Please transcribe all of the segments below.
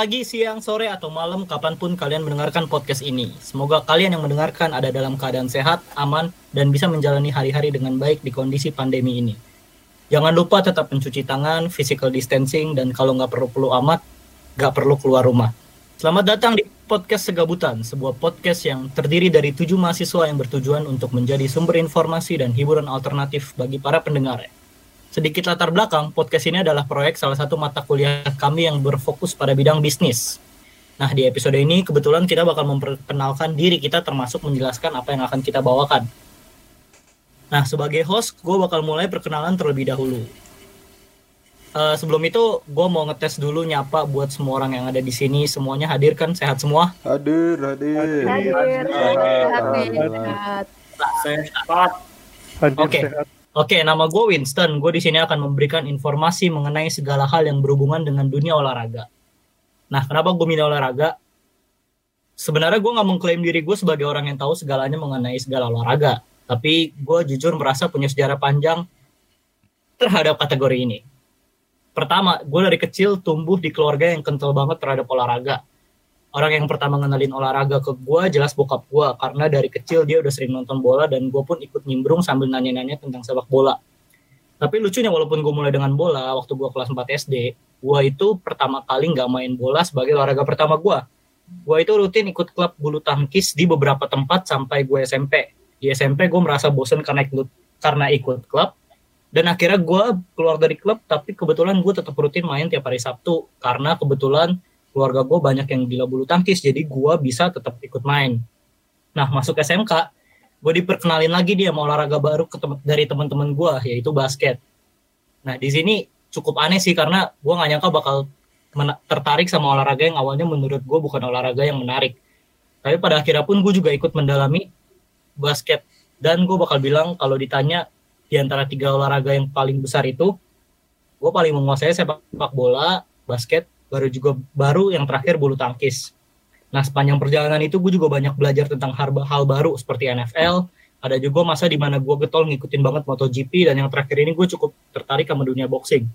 pagi, siang, sore, atau malam, kapan pun kalian mendengarkan podcast ini. Semoga kalian yang mendengarkan ada dalam keadaan sehat, aman, dan bisa menjalani hari-hari dengan baik di kondisi pandemi ini. Jangan lupa tetap mencuci tangan, physical distancing, dan kalau nggak perlu-perlu amat, nggak perlu keluar rumah. Selamat datang di podcast Segabutan, sebuah podcast yang terdiri dari tujuh mahasiswa yang bertujuan untuk menjadi sumber informasi dan hiburan alternatif bagi para pendengar. Sedikit latar belakang, podcast ini adalah proyek salah satu mata kuliah kami yang berfokus pada bidang bisnis. Nah, di episode ini kebetulan kita bakal memperkenalkan diri kita termasuk menjelaskan apa yang akan kita bawakan. Nah, sebagai host, gue bakal mulai perkenalan terlebih dahulu. Uh, sebelum itu, gue mau ngetes dulu nyapa buat semua orang yang ada di sini. Semuanya hadir kan? Sehat semua? Hadir, hadir. Hadir. Sehat. Sehat. Oke. Oke, nama gue Winston. Gue di sini akan memberikan informasi mengenai segala hal yang berhubungan dengan dunia olahraga. Nah, kenapa gue milih olahraga? Sebenarnya gue nggak mengklaim diri gue sebagai orang yang tahu segalanya mengenai segala olahraga. Tapi gue jujur merasa punya sejarah panjang terhadap kategori ini. Pertama, gue dari kecil tumbuh di keluarga yang kental banget terhadap olahraga orang yang pertama ngenalin olahraga ke gue jelas bokap gue karena dari kecil dia udah sering nonton bola dan gue pun ikut nimbrung sambil nanya-nanya tentang sepak bola. Tapi lucunya walaupun gue mulai dengan bola waktu gue kelas 4 SD, gue itu pertama kali nggak main bola sebagai olahraga pertama gue. Gue itu rutin ikut klub bulu tangkis di beberapa tempat sampai gue SMP. Di SMP gue merasa bosen karena ikut karena ikut klub dan akhirnya gue keluar dari klub tapi kebetulan gue tetap rutin main tiap hari Sabtu karena kebetulan keluarga gue banyak yang gila bulu tangkis jadi gue bisa tetap ikut main. Nah masuk SMK gue diperkenalin lagi dia mau olahraga baru ke tem dari teman-teman gue yaitu basket. Nah di sini cukup aneh sih karena gue nggak nyangka bakal tertarik sama olahraga yang awalnya menurut gue bukan olahraga yang menarik. Tapi pada akhirnya pun gue juga ikut mendalami basket. Dan gue bakal bilang kalau ditanya di antara tiga olahraga yang paling besar itu gue paling menguasai sepak bola basket baru juga baru yang terakhir bulu tangkis. Nah sepanjang perjalanan itu gue juga banyak belajar tentang hal, hal baru seperti NFL. Ada juga masa di mana gue getol ngikutin banget MotoGP dan yang terakhir ini gue cukup tertarik sama dunia boxing.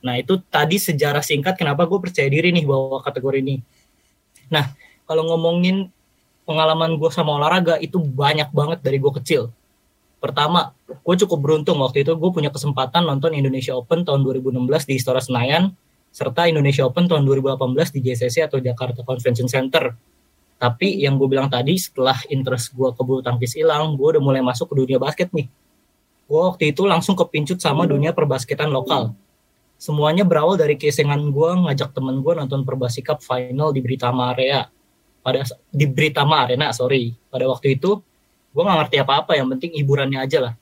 Nah itu tadi sejarah singkat kenapa gue percaya diri nih bawa kategori ini. Nah kalau ngomongin pengalaman gue sama olahraga itu banyak banget dari gue kecil. Pertama, gue cukup beruntung waktu itu gue punya kesempatan nonton Indonesia Open tahun 2016 di Istora Senayan serta Indonesia Open tahun 2018 di JCC atau Jakarta Convention Center. Tapi yang gue bilang tadi setelah interest gue ke bulu tangkis hilang, gue udah mulai masuk ke dunia basket nih. Gue waktu itu langsung kepincut sama dunia perbasketan lokal. Semuanya berawal dari kesengan gue ngajak temen gue nonton Perbasi Cup final di Britama Area. Pada di Britama Arena, sorry. Pada waktu itu gue gak ngerti apa-apa, yang penting hiburannya aja lah.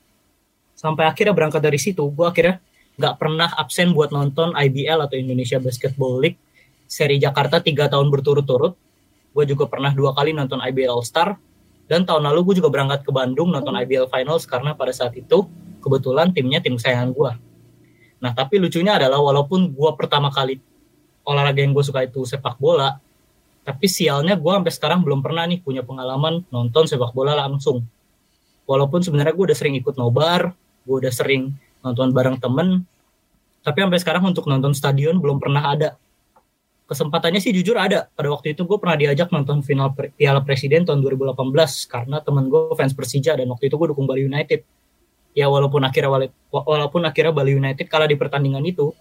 Sampai akhirnya berangkat dari situ, gue akhirnya nggak pernah absen buat nonton IBL atau Indonesia Basketball League seri Jakarta tiga tahun berturut-turut. Gue juga pernah dua kali nonton IBL All Star dan tahun lalu gue juga berangkat ke Bandung nonton IBL Finals karena pada saat itu kebetulan timnya tim kesayangan gue. Nah tapi lucunya adalah walaupun gue pertama kali olahraga yang gue suka itu sepak bola, tapi sialnya gue sampai sekarang belum pernah nih punya pengalaman nonton sepak bola langsung. Walaupun sebenarnya gue udah sering ikut nobar, gue udah sering nonton bareng temen. Tapi sampai sekarang untuk nonton stadion belum pernah ada. Kesempatannya sih jujur ada. Pada waktu itu gue pernah diajak nonton final Piala Presiden tahun 2018 karena temen gue fans Persija dan waktu itu gue dukung Bali United. Ya walaupun akhirnya walaupun akhirnya Bali United kalah di pertandingan itu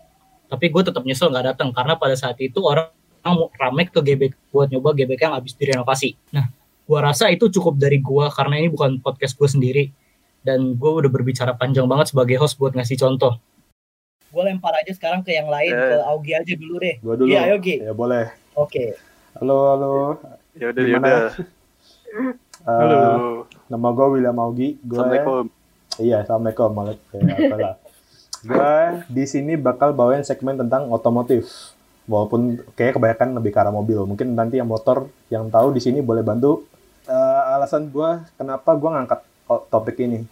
tapi gue tetap nyesel nggak datang karena pada saat itu orang rame ke GBK buat nyoba GBK yang habis direnovasi. Nah gue rasa itu cukup dari gue karena ini bukan podcast gue sendiri dan gue udah berbicara panjang banget sebagai host buat ngasih contoh. Gue lempar aja sekarang ke yang lain, eh. ke Augie aja dulu deh. Gue dulu. Iya, Augie. Ya boleh. Oke. Okay. Halo, halo. Ya udah, ya udah. Uh, halo. Nama gue William Augie. Gua, Assalamualaikum. Iya, assalamualaikum. Ya, gue di sini bakal bawain segmen tentang otomotif. Walaupun kayak kebanyakan lebih ke arah mobil. Mungkin nanti yang motor yang tahu di sini boleh bantu. Uh, alasan gue kenapa gue ngangkat topik ini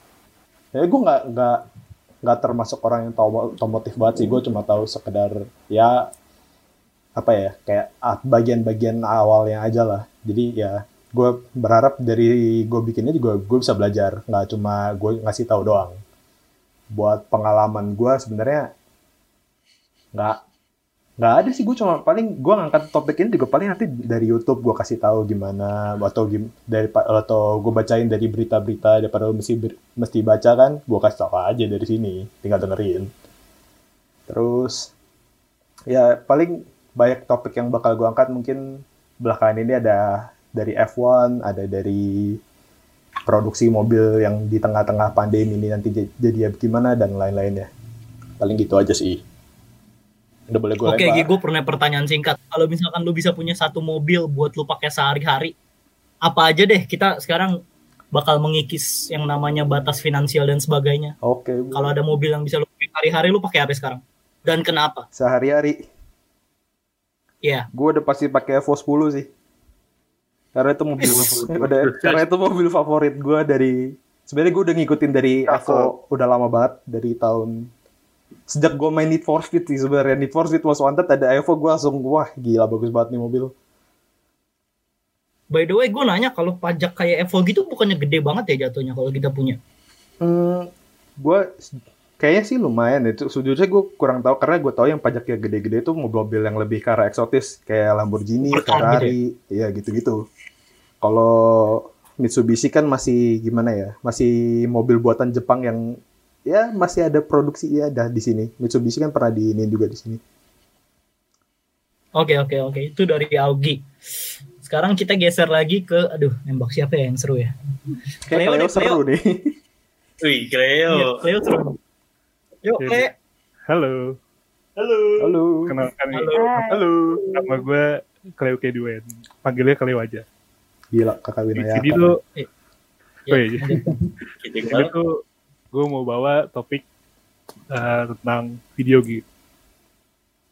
ya gue nggak nggak nggak termasuk orang yang tahu otomotif banget sih. Gue cuma tahu sekedar ya apa ya kayak bagian-bagian awalnya aja lah. Jadi ya gue berharap dari gue bikinnya juga gue bisa belajar. Nggak cuma gue ngasih tahu doang. Buat pengalaman gue sebenarnya nggak nggak ada sih gue cuma paling gue ngangkat topik ini juga paling nanti dari YouTube gue kasih tahu gimana atau gim dari atau gue bacain dari berita-berita daripada mesti mesti baca kan gue kasih tahu aja dari sini tinggal dengerin. Terus ya paling banyak topik yang bakal gue angkat mungkin belakangan ini ada dari F1 ada dari produksi mobil yang di tengah-tengah pandemi ini nanti jadi gimana dan lain-lainnya. Paling gitu aja sih Udah boleh gue Oke, okay, gue pernah pertanyaan singkat. Kalau misalkan lu bisa punya satu mobil buat lu pakai sehari-hari, apa aja deh kita sekarang bakal mengikis yang namanya batas finansial dan sebagainya. Oke. Okay. Kalau ada mobil yang bisa lu pakai hari-hari, lu pakai apa sekarang? Dan kenapa? Sehari-hari. Iya. Yeah. Gue udah pasti pakai Evo 10 sih. Karena itu mobil udah karena itu mobil favorit gue dari sebenarnya gue udah ngikutin dari Evo udah lama banget dari tahun sejak gue main Need for Speed sih sebenarnya Need for Speed Most Wanted ada Evo gue langsung wah gila bagus banget nih mobil. By the way gue nanya kalau pajak kayak Evo gitu bukannya gede banget ya jatuhnya kalau kita punya? Hmm, gue kayaknya sih lumayan itu sejujurnya gue kurang tahu karena gue tahu yang pajaknya gede-gede itu mobil-mobil yang lebih ke arah eksotis kayak Lamborghini, Berkan Ferrari, gitu ya gitu-gitu. Kalau Mitsubishi kan masih gimana ya, masih mobil buatan Jepang yang ya masih ada produksi ya ada di sini. Mitsubishi kan pernah di ini juga di sini. Oke oke oke itu dari Augie. Sekarang kita geser lagi ke aduh nembak siapa ya yang seru ya? Kayak Cleo, Cleo seru nih. Wih Cleo. Iya, Cleo seru. Yuk Cleo. Halo. Halo. Halo. Kenalkan Halo. Halo. Nama gue Cleo Keduen. Panggilnya Cleo aja. Gila kakak Winaya. Di sini tuh. Eh. Oh iya. Jadi tuh gue mau bawa topik uh, tentang video game.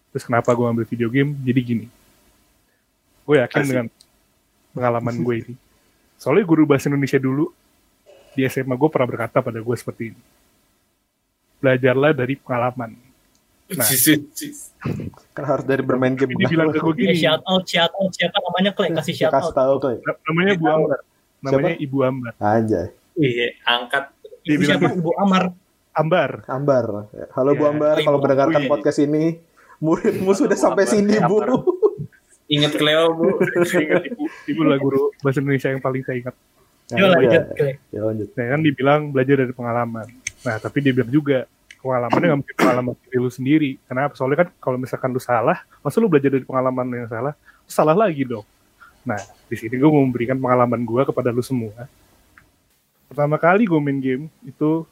Terus kenapa gue ambil video game? Jadi gini, gue yakin Asik. dengan pengalaman gue ini. Soalnya guru bahasa Indonesia dulu di SMA gue pernah berkata pada gue seperti ini. Belajarlah dari pengalaman. Nah, kan harus dari bermain game. Ini bilang ke gue gini. Eh, shout out, shout out. Siapa namanya Kle? Kasih shout out. Kasih tahu. Namanya Bu Ambar. Namanya Ibu Ambar. Anjay. Iya, angkat Ibu siapa? Ibu Amar. Ambar. Ambar. Halo ya. Bu Ambar, oh, kalau mendengarkan podcast ini, muridmu sudah sampai sini, Bu. Ingat Cleo, Bu. Ingat Ibu. Ibu lah guru bahasa Indonesia yang paling saya ingat. Nah, Yo, lanjut, ya, lanjut. Nah, kan dibilang belajar dari pengalaman. Nah, tapi dia bilang juga, pengalamannya nggak mungkin pengalaman diri lu sendiri. Kenapa? Soalnya kan kalau misalkan lu salah, masa lu belajar dari pengalaman yang salah, salah lagi dong. Nah, di sini gue mau memberikan pengalaman gue kepada lu semua pertama kali gue main game itu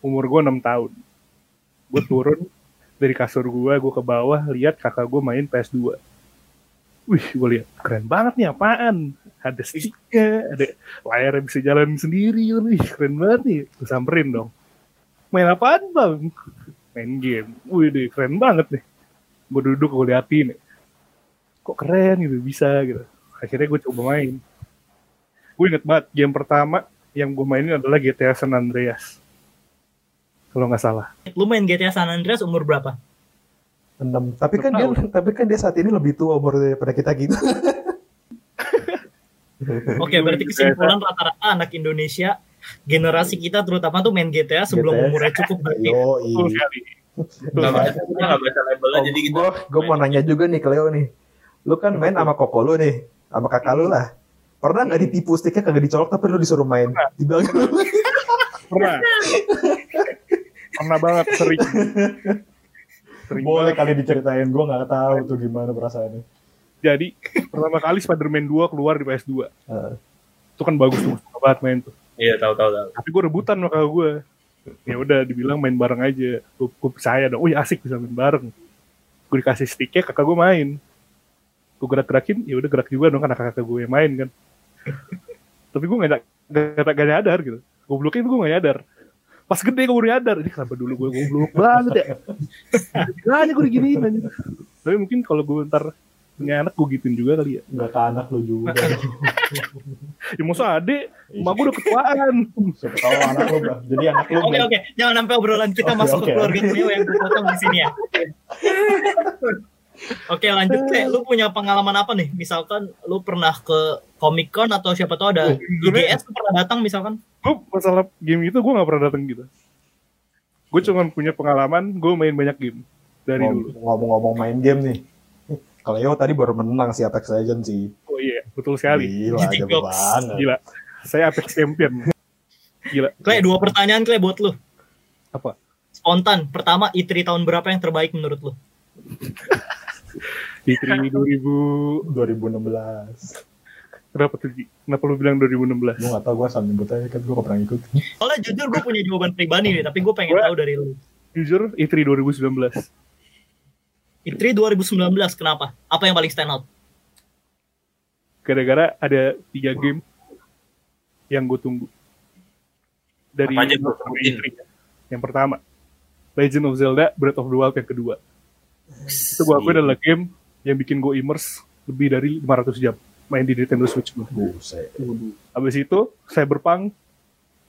umur gue 6 tahun. Gue turun dari kasur gue gue ke bawah lihat kakak gue main PS2 wih gue lihat keren banget nih apaan? Ada sticknya ada layar yang bisa jalan sendiri wih keren banget nih. Gue samperin dong. Main apaan bang? Main game. Wih deh keren banget nih. Gue duduk gue liatin kok keren gitu bisa gitu. Akhirnya gue coba main. Gue inget banget game pertama yang gue mainin adalah GTA San Andreas. Kalau nggak salah. Lu main GTA San Andreas umur berapa? 6. Tapi kan dia tapi kan dia saat ini lebih tua umur daripada kita gitu. Oke, berarti kesimpulan rata-rata anak Indonesia generasi kita terutama tuh main GTA sebelum GTA. umurnya cukup berarti. Yo, Gak baca, gak baca labelnya oh, jadi gitu. Gue mau nanya juga nih Cleo nih. Lu kan main sama koko lu nih, sama kakak lu lah. Pernah nggak ditipu sticknya kagak dicolok tapi lu disuruh main? Dibilang Pernah. Pernah banget sering. sering Boleh banget. kali diceritain, gue nggak tahu tuh gimana perasaannya. Jadi pertama kali Spider-Man 2 keluar di PS2. Uh. Itu kan bagus tuh, banget main tuh. Iya tahu tahu tahu. Tapi gue rebutan sama kakak gue. Ya udah dibilang main bareng aja. Gue, gue percaya dong. Oh ya asik bisa main bareng. Gue dikasih sticknya kakak gue main. Gue gerak-gerakin, ya udah gerak juga dong karena kakak gue yang main kan tapi gue gak, gak, gak, nyadar gitu. Gobloknya itu gue gak nyadar. Pas gede gue udah nyadar. Ini kenapa dulu gue goblok banget ya? Nah gue diginiin aja tapi mungkin kalau gue ntar punya anak gue gituin juga kali ya. Gak ke anak lo juga. Ya masa ade emak gue udah ketuaan. Siapa tahu anak lo bro jadi anak lo oke oke. Okay. jangan sampai obrolan kita okay, masuk okay. ke keluarga Cleo yang potong di sini ya Oke lanjut Cek, lu punya pengalaman apa nih? Misalkan lu pernah ke Comic Con atau siapa tahu ada oh, IGS lu pernah datang misalkan? Gue masalah game itu gue gak pernah datang gitu. Gue cuma punya pengalaman gue main banyak game. dari Ngom- dulu. Ngomong-ngomong main game nih. Kalau Yo tadi baru menang si Apex Legends sih. Oh iya, betul sekali. Gila, jago banget. Gila. Saya Apex Champion. Gila. Kle, dua pertanyaan Kle buat lu. Apa? Spontan. Pertama, E3 tahun berapa yang terbaik menurut lu? Di 2000 2016. berapa tuh? Ji? Kenapa lu bilang 2016? Gue gak tau, gue asal nyebut aja kan gue gak pernah ngikut. Soalnya jujur gue punya jawaban pribadi nih, tapi gue pengen Gua- tahu dari lu. Jujur, E3 2019. E3 2019, kenapa? Apa yang paling stand out? Gara-gara ada tiga game yang gue tunggu. Dari Apa aja, Bro? E3. Yang pertama, Legend of Zelda Breath of the Wild yang kedua. Itu gue akui adalah game yang bikin gue immerse lebih dari 500 jam main di Nintendo Switch gue. Buset. Habis itu Cyberpunk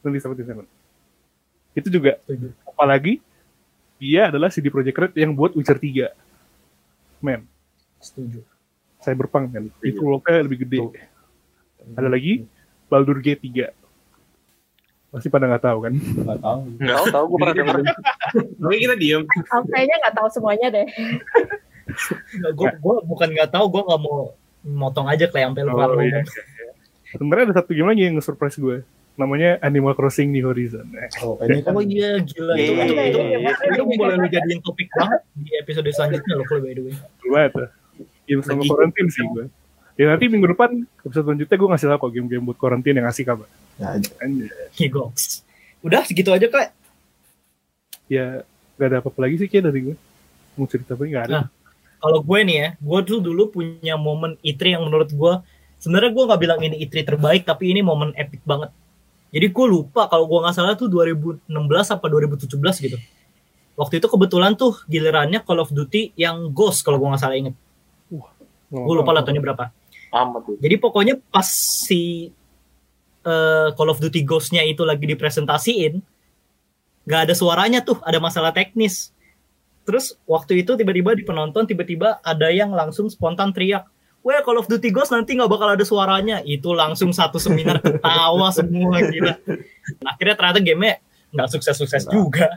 2077. Itu juga apalagi dia adalah CD Projekt Red yang buat Witcher 3. Men, Setuju. Cyberpunk kan. Iya. Itu worldnya lebih gede. Ada lagi Baldur Gate 3. Pasti pada nggak tahu kan? Gak tau. Enggak. Tahu tahu gue pernah denger. Tapi kita diem. Aku kayaknya nggak tahu semuanya deh. Gue gua bukan nggak tahu, gue nggak mau motong aja kayak sampai lu Oh, iya, iya, iya. Sebenarnya ada satu game lagi yang nge-surprise gue. Namanya Animal Crossing New Horizon. Eh, Oh, ini kan Oh iya, gila. Itu, iya, itu, itu, itu, boleh lu jadiin topik banget di episode selanjutnya loh, kalau by the way. banget tuh. Game sama quarantine sih gue. Ya nanti minggu depan episode selanjutnya gue ngasih tau kok game-game buat quarantine yang asik apa. ya. Gigoks. Udah segitu aja, Kle. Ya gak ada apa-apa lagi sih kayak dari gue. Mau cerita apa nggak ada. Nah. Kalau gue nih ya, gue tuh dulu punya momen E3 yang menurut gue, sebenarnya gue nggak bilang ini E3 terbaik, tapi ini momen epic banget. Jadi gue lupa kalau gue nggak salah tuh 2016 apa 2017 gitu. Waktu itu kebetulan tuh gilirannya Call of Duty yang Ghost kalau gue nggak salah inget. Gue lupa lah tahunnya berapa. Amat tuh. Jadi pokoknya pas si eh, Call of Duty Ghost-nya itu lagi dipresentasiin, nggak ada suaranya tuh, ada masalah teknis. Terus waktu itu tiba-tiba di penonton tiba-tiba ada yang langsung spontan teriak, Weh Call of Duty Ghost nanti nggak bakal ada suaranya. Itu langsung satu seminar ketawa semua gila. Nah, akhirnya ternyata game-nya nggak sukses-sukses Nggak. juga.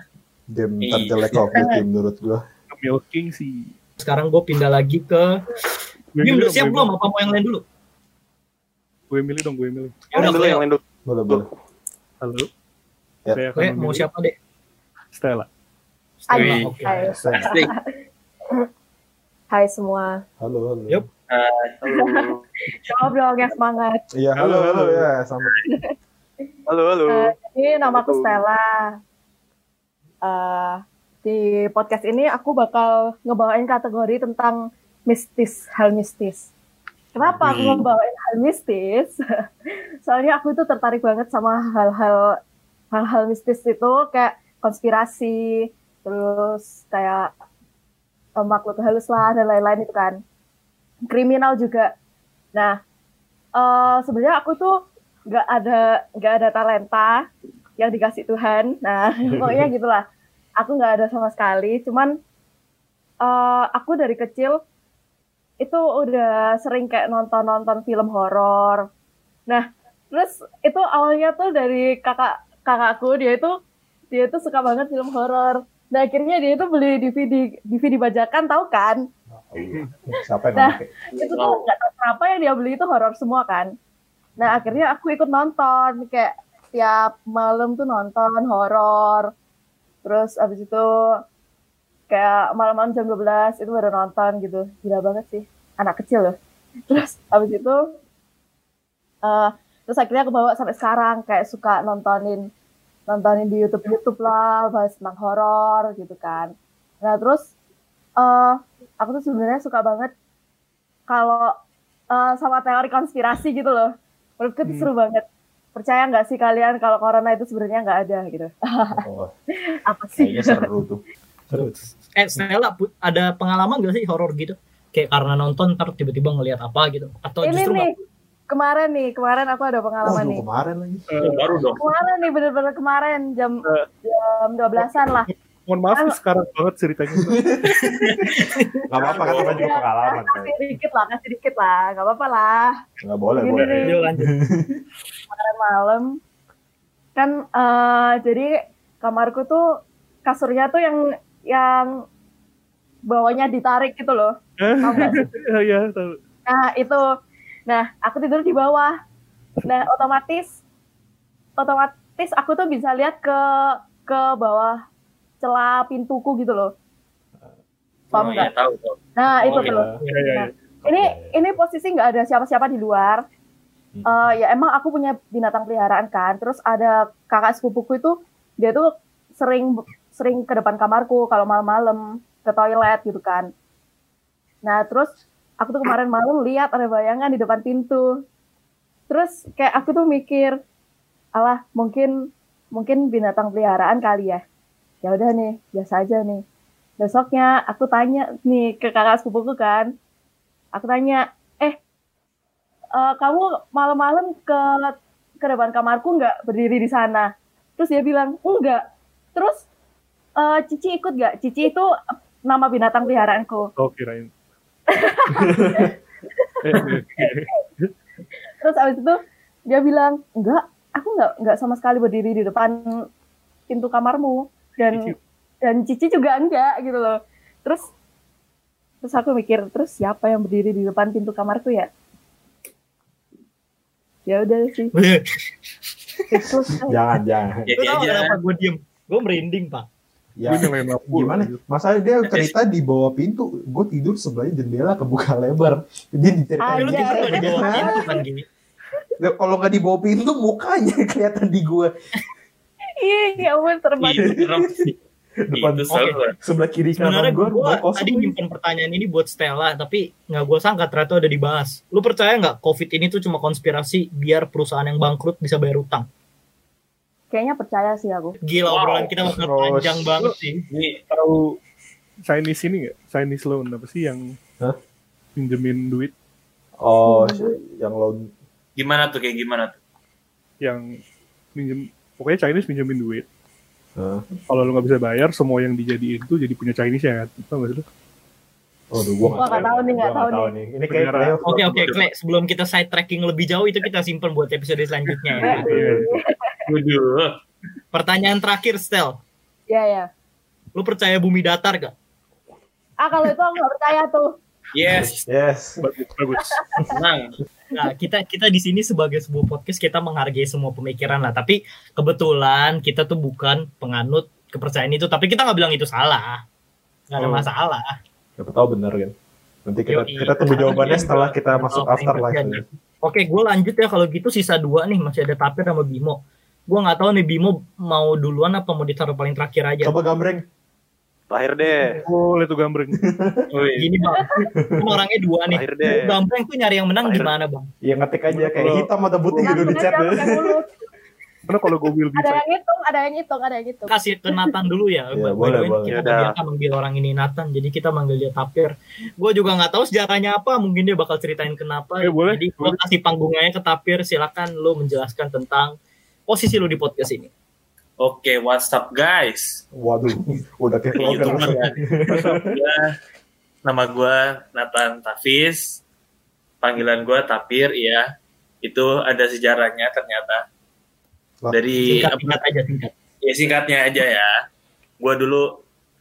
game Iya. terjelek Call of Duty menurut gue. Milking sih. Sekarang gue pindah lagi ke Bim, udah siap belum? Apa mau yang lain dulu? Gue milih dong, gue milih. Ya udah, yang lain dulu. Boleh, boleh. Halo. Ya. Saya akan Cleo, mau siapa deh? Stella. Hai, Wih. Oke. hai, semua. Halo, halo. Yup. Halo. Jawab dong yang semangat. Iya, halo, Halo, ya, selamat. Halo halo. Eh, ini nama aku. Stella. Eh, di podcast ini aku bakal ngebawain kategori tentang mistis, hal mistis. Kenapa aku Wih. ngebawain hal mistis? Soalnya aku tuh tertarik banget sama hal-hal hal-hal mistis itu kayak konspirasi, terus kayak eh, makhluk halus lah dan lain-lain itu kan. Kriminal juga. Nah, eh sebenarnya aku tuh nggak ada nggak ada talenta yang dikasih Tuhan. Nah, pokoknya gitulah. Aku nggak ada sama sekali. Cuman eh aku dari kecil itu udah sering kayak nonton-nonton film horor. Nah, terus itu awalnya tuh dari kakak kakakku dia itu dia itu suka banget film horor. Nah, akhirnya dia itu beli DVD DVD bajakan tahu kan? Siapa yang Nah. ngomong? itu tuh nggak tahu kenapa yang dia beli itu horor semua kan nah akhirnya aku ikut nonton kayak tiap malam tuh nonton horor terus abis itu kayak malam-malam jam 12 itu baru nonton gitu gila banget sih anak kecil loh terus abis itu eh terus akhirnya aku bawa sampai sekarang kayak suka nontonin nontonin di YouTube YouTube lah bahas tentang horor gitu kan nah terus eh aku tuh sebenarnya suka banget kalau eh, sama teori konspirasi gitu loh. Menurutku itu Hmm. seru banget. Percaya nggak sih kalian kalau corona itu sebenarnya nggak ada gitu? Oh, Apa sih? kayaknya seru tuh. Seru. Eh, Stella, ada pengalaman gak sih horor gitu? Kayak karena nonton ntar tiba-tiba ngelihat apa gitu? Atau Ini justru nih, kemarin nih, kemarin aku ada pengalaman Waduh, nih. kemarin lagi. Oh, baru dong. Kemarin nih, bener-bener kemarin jam Eh. jam 12-an lah. Mohon maaf nih sekarang banget ceritanya. Gak apa-apa kan namanya juga Ya, pengalaman. kasih dikit lah, kasih dikit lah, nggak apa-apa lah. Gak boleh, Gini boleh. nih. Yuk, lanjut. kemarin malam kan eh, jadi kamarku tuh kasurnya tuh yang yang bawahnya ditarik gitu loh. Iya, iya, tahu. Nah, itu. Nah, aku tidur di bawah. Nah, otomatis otomatis aku tuh bisa lihat ke ke bawah celah pintuku gitu loh. Paham Oh, iya, nggak? tahu, tahu. Nah, Oh, itu tuh. Iya, iya. Ini ini posisi nggak ada siapa-siapa di luar. Eh, ya emang aku punya binatang peliharaan kan. Terus ada kakak sepupuku itu dia tuh sering sering ke depan kamarku kalau malam-malam ke toilet gitu kan. Nah terus aku tuh kemarin malam lihat ada bayangan di depan pintu. Terus kayak aku tuh mikir, alah mungkin mungkin binatang peliharaan kali ya. Ya udah nih biasa aja nih. Besoknya aku tanya nih ke kakak sepupuku kan, aku tanya, eh, eh, kamu malam-malam ke ke depan kamarku nggak berdiri di sana? Terus dia bilang enggak. Terus eh, Cici ikut nggak? Cici itu nama binatang peliharaanku. Oh, kirain. Eh. Terus abis itu dia bilang enggak, aku nggak nggak sama sekali berdiri di depan pintu kamarmu dan Cici. dan Cici juga enggak gitu loh. Terus terus aku mikir terus siapa yang berdiri di depan pintu kamarku ya? Ya udah sih. Itu Jangan, jangan. Jadi Lu tau aja. kenapa gue diem? Gue merinding, Pak. Ya, gimana? Masalahnya dia cerita di bawah pintu, gue tidur sebelahnya jendela kebuka lebar. Dia diceritain pintu kan gini. Kalau nggak di bawah pintu, mukanya kelihatan di gue. Iya, ya ampun sih. Depan Itu serem. sebelah kiri Sebenarnya kanan gue, gue tadi nyimpen pertanyaan ini buat Stella, tapi nggak gue sangka ternyata udah dibahas. Lu percaya nggak COVID ini tuh cuma konspirasi biar perusahaan yang bangkrut bisa bayar utang? Kayaknya percaya sih aku. Gila Wow. obrolan kita bakal Oh, panjang banget sih. Ini Tahu Chinese ini nggak? Chinese loan apa sih yang Hah? pinjemin duit Oh, yang lo gimana tuh kayak gimana tuh? yang minjem pokoknya Chinese pinjemin duit Hah? kalau lu nggak bisa bayar semua yang dijadiin tuh jadi punya Chinese ya kan gak sih lu Oh, gue Wah, nggak tahu nih, nggak tahu nih. Ini kayak. Oke oke, Kle, sebelum kita side tracking lebih jauh itu kita simpen buat episode selanjutnya ya. Iya. Waduh. Pertanyaan terakhir, Stel. Ya ya. Lu percaya bumi datar gak? Ah kalau itu aku nggak percaya tuh. Yes, Yes. bagus bagus senang. Nah, kita kita di sini sebagai sebuah podcast kita menghargai semua pemikiran lah. Tapi kebetulan kita tuh bukan penganut kepercayaan itu. Tapi kita nggak bilang itu salah. Nggak ada Oh. masalah. Siapa tahu bener kan. Nanti kita Yoi. kita tunggu jawabannya setelah kita masuk Oh, afterlife. impression. Oke, gue lanjut ya kalau gitu sisa dua nih masih ada Tapir sama Bimo. Gue nggak tahu nih Bimo mau duluan apa mau ditaruh paling terakhir aja. Coba gambreng. Terakhir deh. boleh tuh gambreng Gini bang, kan orangnya dua nih. Terakhir deh. Gambreng tuh nyari yang menang Terakhir. gimana bang? Ya ngetik aja kayak hitam atau putih gitu di chat. mulut. karena kalau gue will Ada bisa yang hitung, ada yang hitung, ada yang hitung. Kasih ke Nathan dulu ya. The boleh, boleh. Kita Yaudah. kebiasaan manggil orang ini Nathan, jadi kita manggil dia Tapir. Gue juga nggak tahu sejarahnya apa, mungkin dia bakal ceritain kenapa. Eh, boleh, jadi gue kasih panggungnya ke Tapir, silakan lo menjelaskan tentang posisi lo di podcast ini. Oke, what's up guys? Waduh, udah kayak Iya, vlogger. teman. Gua, nama gue Nathan Tafis. Panggilan gue Tapir, ya. Itu ada sejarahnya ternyata. Lah, Dari Singkat, apa- singkat aja, singkat. ya singkatnya aja ya. Gue dulu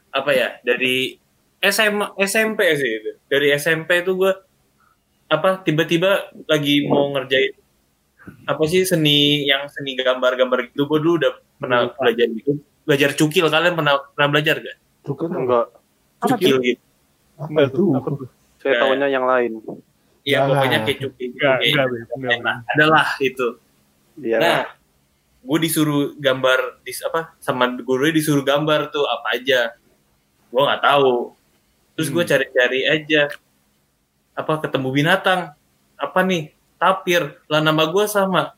apa ya dari SMA SMP sih itu. Dari SMP tuh gue apa tiba-tiba lagi mau ngerjain apa sih seni yang seni gambar-gambar gitu gue dulu udah pernah belajar gitu. Belajar cukil kalian pernah pernah belajar gak Tuh kan Enggak. Apa cukil gitu. Apa enggak itu? tuh? Apa tuh? Saya tahunya yang lain. ya Jangan. pokoknya kayak cukil enggak Kayak- enggak enggak nah, adalah itu. Iya. nah gue disuruh gambar di apa sama guru disuruh gambar tuh apa aja. Gue nggak tahu. Terus gue Hmm. cari-cari aja. Apa ketemu binatang. Apa nih tapir lah nama gue sama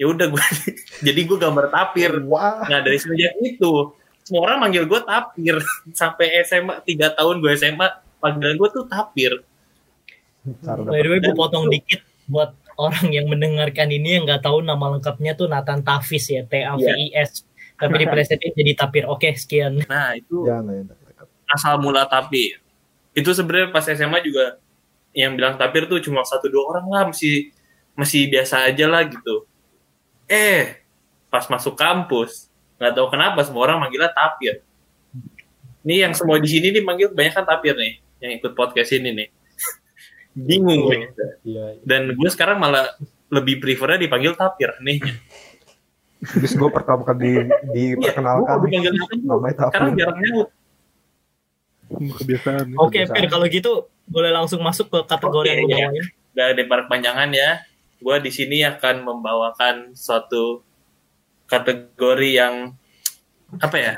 ya udah gue jadi gue gambar tapir Wah. nah dari semenjak itu semua orang manggil gue tapir sampai SMA tiga tahun gue SMA panggilan gue tuh tapir By the way, gue potong dikit buat orang yang mendengarkan ini yang nggak tahu nama lengkapnya tuh Nathan Tafis ya, T A V I S. Tapi diplesetin jadi Tapir. Oke, sekian. nah itu Jangan ya. asal mula tapir itu sebenarnya pas SMA juga yang bilang tapir tuh cuma satu dua orang lah masih masih biasa aja lah gitu eh pas masuk kampus nggak tahu kenapa semua orang manggilnya tapir Ini yang semua di sini nih manggil banyak kan tapir nih yang ikut podcast ini nih. Bingung gue. Iya. Dan gue sekarang malah lebih prefernya dipanggil tapir nih. Terus gue pertama kali di, diperkenalkan tapir. namanya tapi Sekarang jarang nyaut. Kebiasaan. Oke, Kebiasaan. Fir, kalau gitu boleh langsung masuk ke kategori Oke, yang iya. bawain. Udah ada perpanjangan ya. Gue di sini akan membawakan suatu kategori yang apa ya?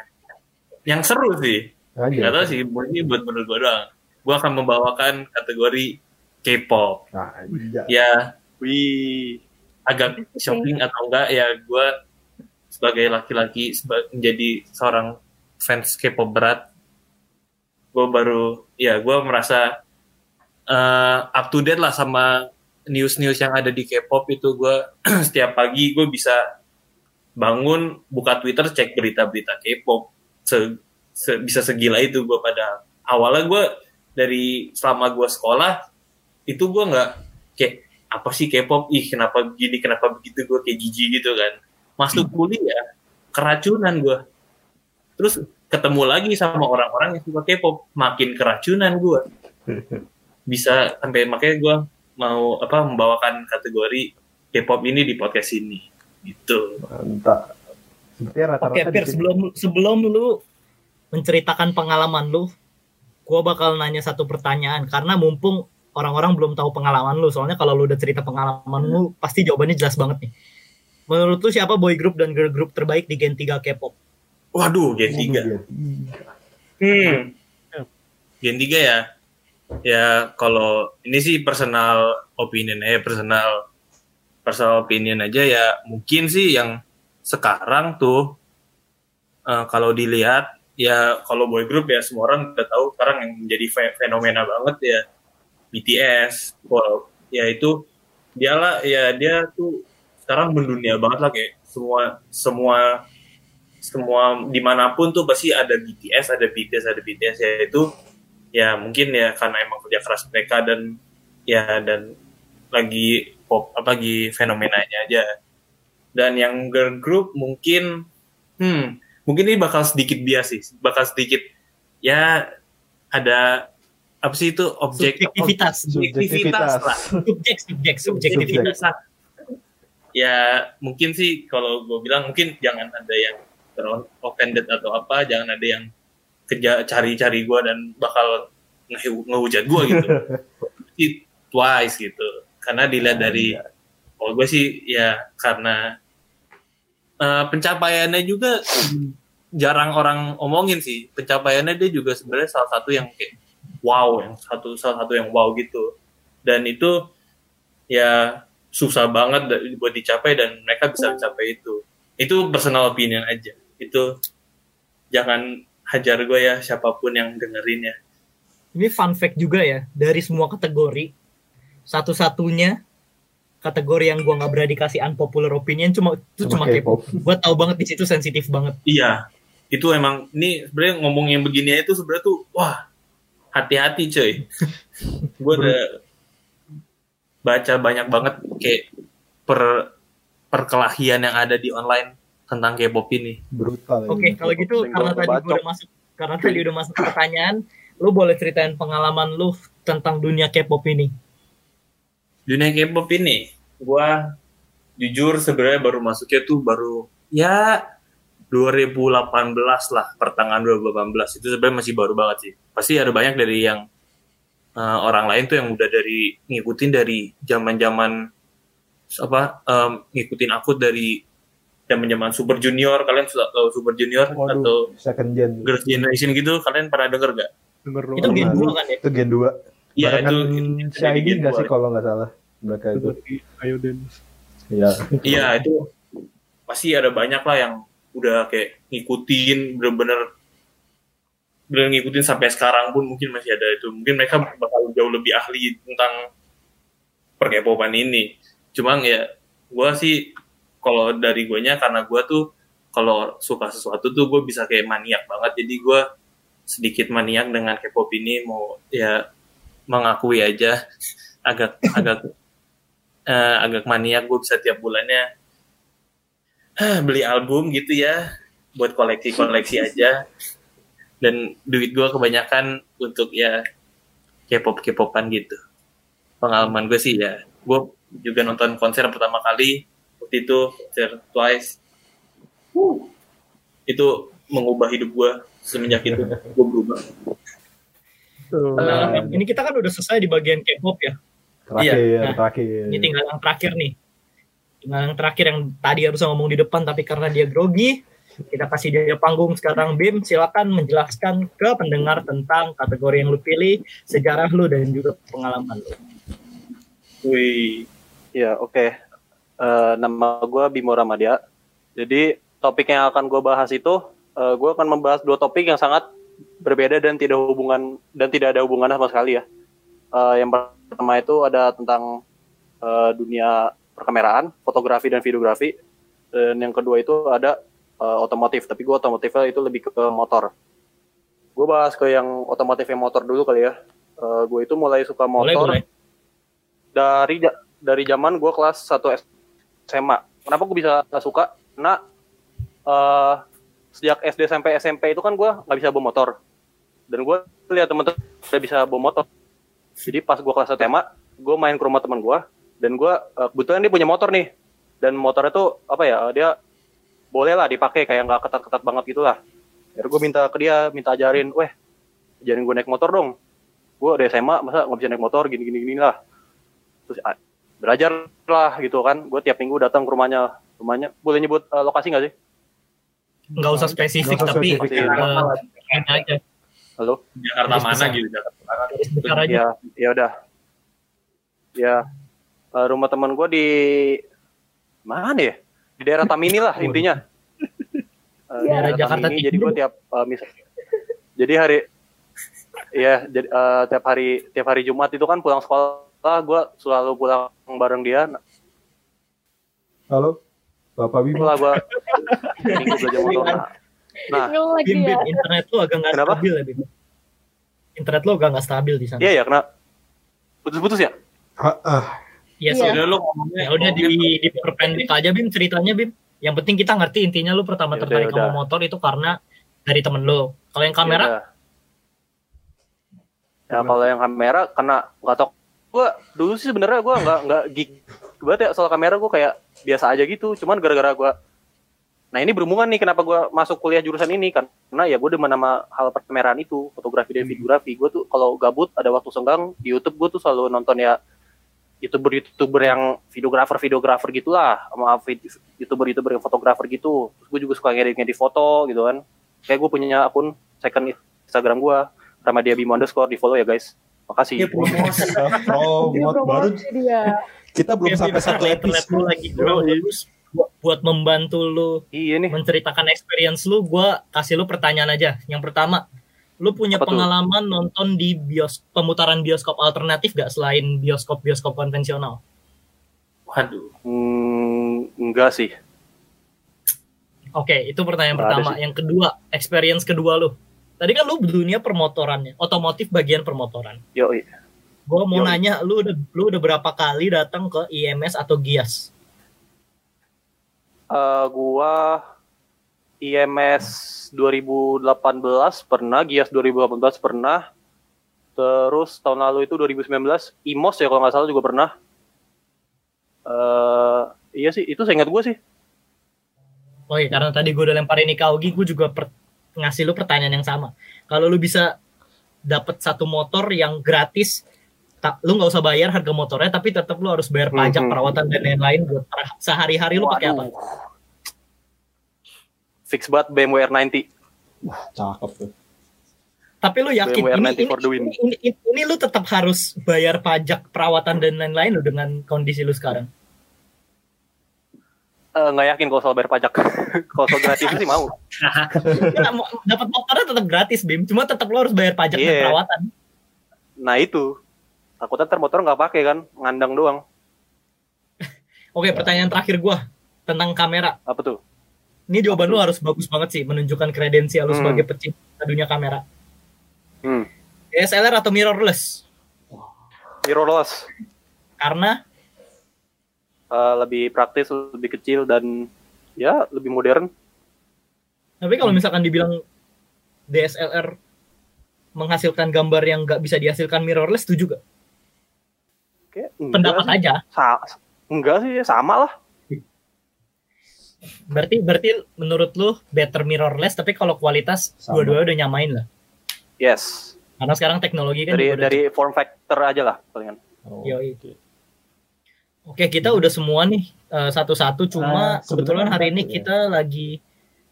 Yang seru sih. aja. Gak tau sih, ini buat menurut gue doang. Gue akan membawakan kategori K-pop. Nah, iya. Ya, Wih. agak shocking atau enggak ya gue sebagai laki-laki seba- menjadi seorang fans K-pop berat gue baru ya gue merasa eh, up to date lah sama news-news yang ada di K-pop itu gue setiap pagi gue bisa bangun buka Twitter cek berita-berita K-pop. Se- se- bisa segila itu gue pada awalnya gue dari selama gue sekolah itu gue nggak kayak apa sih K-pop? Ih kenapa begini kenapa begitu? Gue kayak jijik gitu kan. Masuk kuliah keracunan gue terus ketemu lagi sama orang-orang yang suka K-pop makin keracunan gue bisa sampai makanya gue mau apa membawakan kategori K-pop ini di podcast ini gitu Mantap. Oke, sini- sebelum sebelum lu menceritakan pengalaman lu, gua bakal nanya satu pertanyaan karena mumpung orang-orang belum tahu pengalaman lu. Soalnya kalau lu udah cerita pengalaman lu, pasti jawabannya jelas banget nih. Menurut lu siapa boy group dan girl group terbaik di Gen 3 K-pop? waduh Gen 3 Waduh, Hmm. Gen 3 ya. Ya kalau ini sih personal opinion eh personal personal opinion aja ya mungkin sih yang sekarang tuh eh, kalau dilihat ya kalau boy group ya semua orang udah tahu sekarang yang menjadi fe- fenomena banget ya BTS. Wow, ya itu dialah ya dia tuh sekarang mendunia banget lah kayak semua semua semua di mana pun tuh pasti ada BTS, ada BTS, ada BTS ya itu ya mungkin ya karena emang kerja keras mereka dan ya dan lagi pop apa lagi fenomenanya aja dan yang girl group mungkin hmm mungkin ini bakal sedikit bias sih bakal sedikit ya ada apa sih itu objek Subjektivitas. objektivitas lah Subjek, subjek, subjektivitas. subjektivitas ya mungkin sih kalau gue bilang mungkin jangan ada yang offended atau apa jangan ada yang keja cari-cari gue dan bakal nge- ngehujat gue gitu. Twice gitu. Karena dilihat dari kalau gue sih ya karena eh, pencapaiannya juga jarang orang omongin sih. Pencapaiannya dia juga sebenarnya salah satu yang kayak wow yang satu salah satu yang wow gitu. Dan itu ya susah banget buat dicapai dan mereka bisa mencapai itu. Itu personal opinion aja. Itu jangan hajar gue ya siapa pun yang dengerin ya Ini fun fact juga ya, dari semua kategori, satu-satunya kategori yang gua nggak berani kasih unpopular opinion cuma itu Cuma cuma K-pop. Gua tahu banget di situ sensitif banget. iya itu emang ini sebenarnya ngomong yang begini itu sebenarnya tuh wah hati-hati coy gue udah baca banyak banget kayak per perkelahian yang ada di online tentang K-pop ini brutal. Oke, ini. kalau gitu karena tadi udah masuk karena tadi udah masuk pertanyaan, lu boleh ceritain pengalaman lu tentang dunia K-pop ini. dunia K-pop ini gua jujur sebenarnya baru masuknya tuh baru ya 2018 lah pertengahan 2018 itu sebenarnya masih baru banget sih pasti ada banyak dari yang eh, orang lain tuh yang udah dari ngikutin dari zaman-zaman apa em, ngikutin aku dari zaman-zaman Super Junior kalian sudah tahu Super Junior atau Waduh, second gen. Girls Generation gitu kalian pernah denger gak? Denger Itu. Gen Pernah. 2 kan ya? Itu gen 2. Iya itu ID Gen dua. sih kalau nggak salah mereka itu. Ayo Dance. Iya. Iya itu pasti ada banyak lah yang udah kayak ngikutin bener-bener bener ngikutin sampai sekarang pun mungkin masih ada itu mungkin mereka bakal jauh lebih ahli tentang perkepopan ini cuma ya gue sih kalau dari guanya karena gue tuh kalau suka sesuatu tuh gue bisa kayak maniak banget. Jadi gue sedikit maniak dengan K-pop ini mau ya mengakui aja. Agak agak eh, agak maniak gue bisa tiap bulannya "Hah, beli album gitu ya buat koleksi-koleksi aja. Dan duit gue kebanyakan untuk ya K-pop K-popan gitu. Pengalaman gue sih ya. Gue juga nonton konser pertama kali waktu itu Twice Wuh. itu mengubah hidup gue semenjak itu gue berubah Tuh. Nah, ini kita kan udah selesai di bagian K-pop ya. Terakhir, Nah, terakhir. Ini tinggal yang terakhir nih. Tinggal yang terakhir yang tadi harus ngomong di depan tapi karena dia grogi, kita kasih dia panggung sekarang Bim. Silakan menjelaskan ke pendengar tentang kategori yang lu pilih, sejarah lu dan juga pengalaman lu. Wih Ya, oke. Eh, nama gue Bimo Ramadia. Jadi, topik yang akan gue bahas itu, eh, gue akan membahas dua topik yang sangat berbeda dan tidak hubungan dan tidak ada hubungannya sama sekali ya. Eh, yang pertama itu ada tentang eh, dunia perkameraan, fotografi dan videografi. Dan yang kedua itu ada eh, otomotif, tapi gue otomotifnya itu lebih ke, motor. Gue bahas ke yang otomotif yang motor dulu kali ya. Eh, gue itu mulai suka Boleh, motor boleh. dari ja- dari zaman gue kelas 1 SMA. Kenapa gue bisa gak suka? Karena eh sejak SD sampai SMP itu kan gue nggak bisa bawa motor. Dan gue lihat temen-temen udah bisa bawa motor. Jadi pas gue kelas 1 SMA, gue main ke rumah teman gue dan gue eh, kebetulan dia punya motor nih. Dan motornya tuh apa ya? Dia boleh lah dipakai kayak nggak ketat-ketat banget gitu lah. Akhirnya gue minta ke dia, minta ajarin, weh, ajarin gue naik motor dong. Gue udah SMA, masa nggak bisa naik motor gini-gini gini lah terus belajar lah gitu kan. Gue tiap minggu datang ke rumahnya. Rumahnya boleh nyebut eh, lokasi nggak sih? Nggak usah spesifik Nggak usah tapi spesifik. kayaknya aja. halo? Jakarta mana gitu Jakarta ya ya udah. Ya eh, rumah teman gue di mana ya? Di daerah Tamini lah intinya. Eh, Daerah Jakarta Tamini, jadi gue tiap eh, misal jadi hari ya jadi eh, tiap hari tiap hari Jumat itu kan pulang sekolah gue selalu pulang bareng dia Halo, Bapak Bimo. setelah gue minggu belajar motor nah, nah Bim, ya. Bim, internet lu agak nggak stabil ya, Bim. Internet lu agak nggak stabil di sana. iya ya kena putus-putus ya Ah, ah. Iya sih. udah lu ngomongnya Ya udah di diperpendek aja Bim ceritanya Bim. Yang penting kita ngerti intinya lu pertama Yaudah, tertarik sama yaudah. motor itu karena dari temen lu. Kalau yang kamera Ya, udah. ya kalau yang kamera karena nggak tau gue dulu sih sebenarnya gue nggak nggak geek banget ya. Soal kamera gue kayak biasa aja gitu. Cuman gara-gara gue nah ini berhubungan nih kenapa gue masuk kuliah jurusan ini. Kan karena ya gue demen sama hal perkameraan itu. Fotografi dan videografi. Gue tuh kalau gabut ada waktu senggang di YouTube gue tuh selalu nonton ya youtuber youtuber yang videografer videografer gitulah sama youtuber youtuber yang fotografer gitu. Terus gue juga suka ngedit ngedit foto gitu kan. Kayak gue punya akun second Instagram gue sama dia Bimo underscore di follow ya guys makasih ya promosi Oh, mod baru promosi dia. kita belum Bim, sampai satu episode. lagi terus buat- buat membantu lu iya nih menceritakan experience lu, gua kasih lu pertanyaan aja. Yang pertama, lu punya Apa tuh? pengalaman nonton di bios pemutaran bioskop alternatif gak selain bioskop bioskop konvensional? waduh hmm, enggak sih Oke, itu pertanyaan Nggak pertama. Yang kedua, experience kedua lu. Tadi kan lu dunia permotorannya, otomotif bagian permotoran. yo Gua mau Yoi. nanya, lu udah lu udah berapa kali datang ke IMS atau GIAS? Eh, gua IMS 2018 pernah, Gias 2018 pernah, terus tahun lalu itu 2019 IMOS ya kalau nggak salah juga pernah. eh iya sih, itu saya ingat gue sih. Oh iya, karena tadi gue udah lemparin ke Augie, gue juga per- ngasih lu pertanyaan yang sama. Kalau lu bisa dapat satu motor yang gratis, tak, lu nggak usah bayar harga motornya, tapi tetap lu harus bayar pajak, Mhm. perawatan dan lain-lain buat per- sehari-hari lu pakai apa? Fix banget BMW R90. Cakep tuh. Tapi lu yakin ini, R90 ini, for the win. ini, ini, ini- ini lu tetap harus bayar pajak, perawatan dan lain-lain lu dengan kondisi lu sekarang. Eh, nggak yakin kalau soal bayar pajak. kalau soal gratis sih mau. Ya, mau- dapat motornya tetap gratis, Bim. Cuma tetap lu harus bayar pajak dan Iya. perawatan. Nah itu. Takutnya ntar motor nggak pakai kan, ngandang doang. Oke, pertanyaan terakhir gua tentang kamera. Apa tuh? Ini jawaban lu harus bagus banget sih, menunjukkan kredensial lu Hmm. sebagai pecinta dunia kamera. Hmm. DSLR atau mirrorless? Mirrorless. Karena Eh, lebih praktis, lebih kecil dan ya lebih modern. tapi kalau misalkan dibilang DSLR menghasilkan gambar yang nggak bisa dihasilkan mirrorless? Kayak enggak Pendapat sih. aja. Sa- enggak sih, sama lah. Berarti berarti menurut lu better mirrorless tapi kalau kualitas dua-duanya udah nyamain lah. Yes. Karena sekarang teknologi kan Dari juga udah dari form factor aja lah palingan. Oh, Yoi. oke. Oke, kita udah semua nih eh, satu-satu. Cuma Ah, kebetulan hari ini ya. kita lagi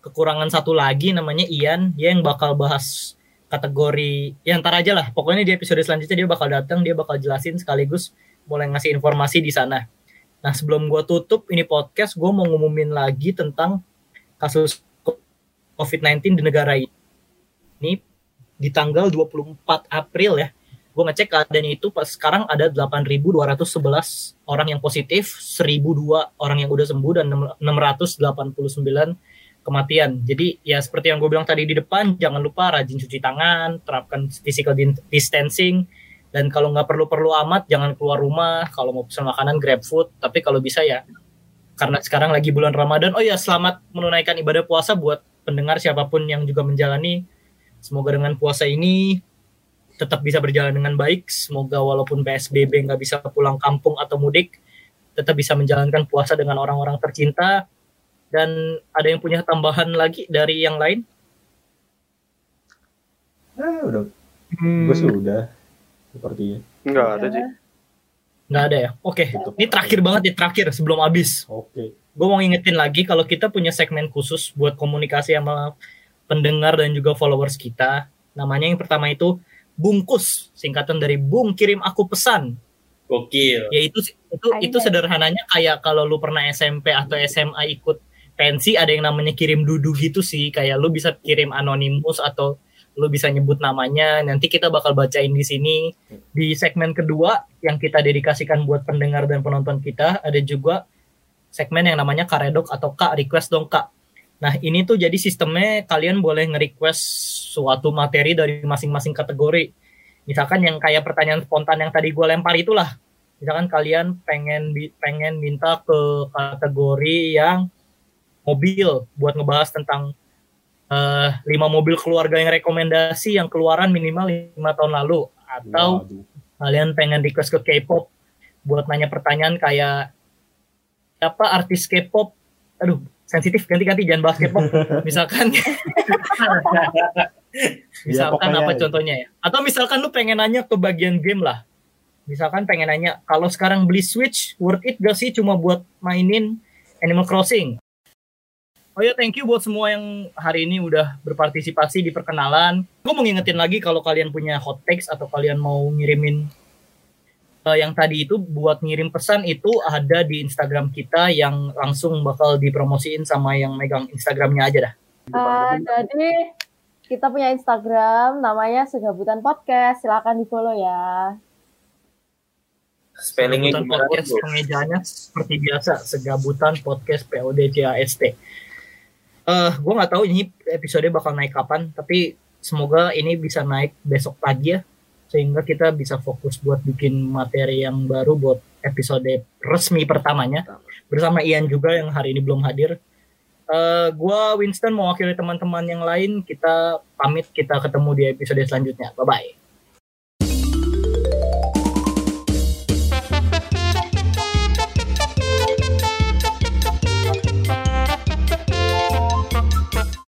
kekurangan satu lagi namanya Ian. Dia yang bakal bahas kategori ya ntar aja lah. Pokoknya di episode selanjutnya dia bakal datang, dia bakal jelasin sekaligus mulai ngasih informasi di sana. Nah, sebelum gua tutup ini podcast, gue mau ngumumin lagi tentang kasus COVID-19 di negara ini. Ini di tanggal 24 April ya gue ngecek keadaannya itu pas sekarang ada 8.211 orang yang positif, 1.002 orang yang udah sembuh dan 689 kematian. Jadi ya seperti yang gue bilang tadi di depan, jangan lupa rajin cuci tangan, terapkan physical distancing, dan kalau nggak perlu-perlu amat jangan keluar rumah. Kalau mau pesan makanan grab food, tapi kalau bisa ya karena sekarang lagi bulan Ramadan. Oh ya selamat menunaikan ibadah puasa buat pendengar siapa pun yang juga menjalani. Semoga dengan puasa ini tetap bisa berjalan dengan baik. Semoga walaupun PSBB nggak bisa pulang kampung atau mudik, tetap bisa menjalankan puasa dengan orang-orang tercinta. Dan ada yang punya tambahan lagi dari yang lain? Ah, udah. Hmm, Gue sih udah. Sepertinya. Enggak ada sih. Nggak ada ya? Oke, Tutup. ini terakhir banget nih, terakhir sebelum habis. Oke. Gue mau ngingetin lagi kalau kita punya segmen khusus buat komunikasi sama pendengar dan juga followers kita. Namanya yang pertama itu bungkus, singkatan dari bung kirim aku pesan. Gokil. ya itu itu itu sederhananya kayak kalau lu pernah SMP atau SMA ikut pensi ada yang namanya kirim dudu gitu sih. Kayak lu bisa kirim anonimus atau lu bisa nyebut namanya. Nanti kita bakal bacain di sini. Di segmen kedua yang kita dedikasikan buat pendengar dan penonton kita ada juga segmen yang namanya karedok atau kak request dong kak nah ini tuh jadi sistemnya kalian boleh nge-request suatu materi dari masing-masing kategori. Misalkan yang kayak pertanyaan spontan yang tadi gue lempar itulah. Misalkan kalian pengen pengen minta ke kategori yang mobil buat ngebahas tentang eh, lima mobil keluarga yang rekomendasi yang keluaran minimal lima tahun lalu. Atau Waduh. kalian pengen request ke K-pop buat nanya pertanyaan kayak siapa artis K-pop? Aduh sensitif ganti-ganti jangan K-pop misalkan. Misalkan pokoknya- apa contohnya ya? Atau misalkan lu pengen nanya ke bagian game lah. Misalkan pengen nanya kalau sekarang beli Switch worth it gak sih cuma buat mainin Animal Crossing? Oh ya, thank you buat semua yang hari ini udah berpartisipasi di perkenalan. Gue mau ngingetin lagi kalau kalian punya hot takes atau kalian mau ngirimin yang tadi itu buat ngirim pesan itu ada di Instagram kita yang langsung bakal dipromosiin sama yang megang Instagramnya aja dah. Eh, jadi kita punya Instagram namanya Segabutan Podcast. Silakan di follow ya. Spellingnya gimana podcast bro? pengejaannya seperti biasa Segabutan podcast PODCAST. Eh, gue nggak tahu ini episode bakal naik kapan, tapi semoga ini bisa naik besok pagi ya, sehingga kita bisa fokus buat bikin materi yang baru buat episode resmi pertamanya bersama Ian juga yang hari ini belum hadir. Eh, gua Winston mewakili teman-teman yang lain. Kita pamit, kita ketemu di episode selanjutnya. Bye bye.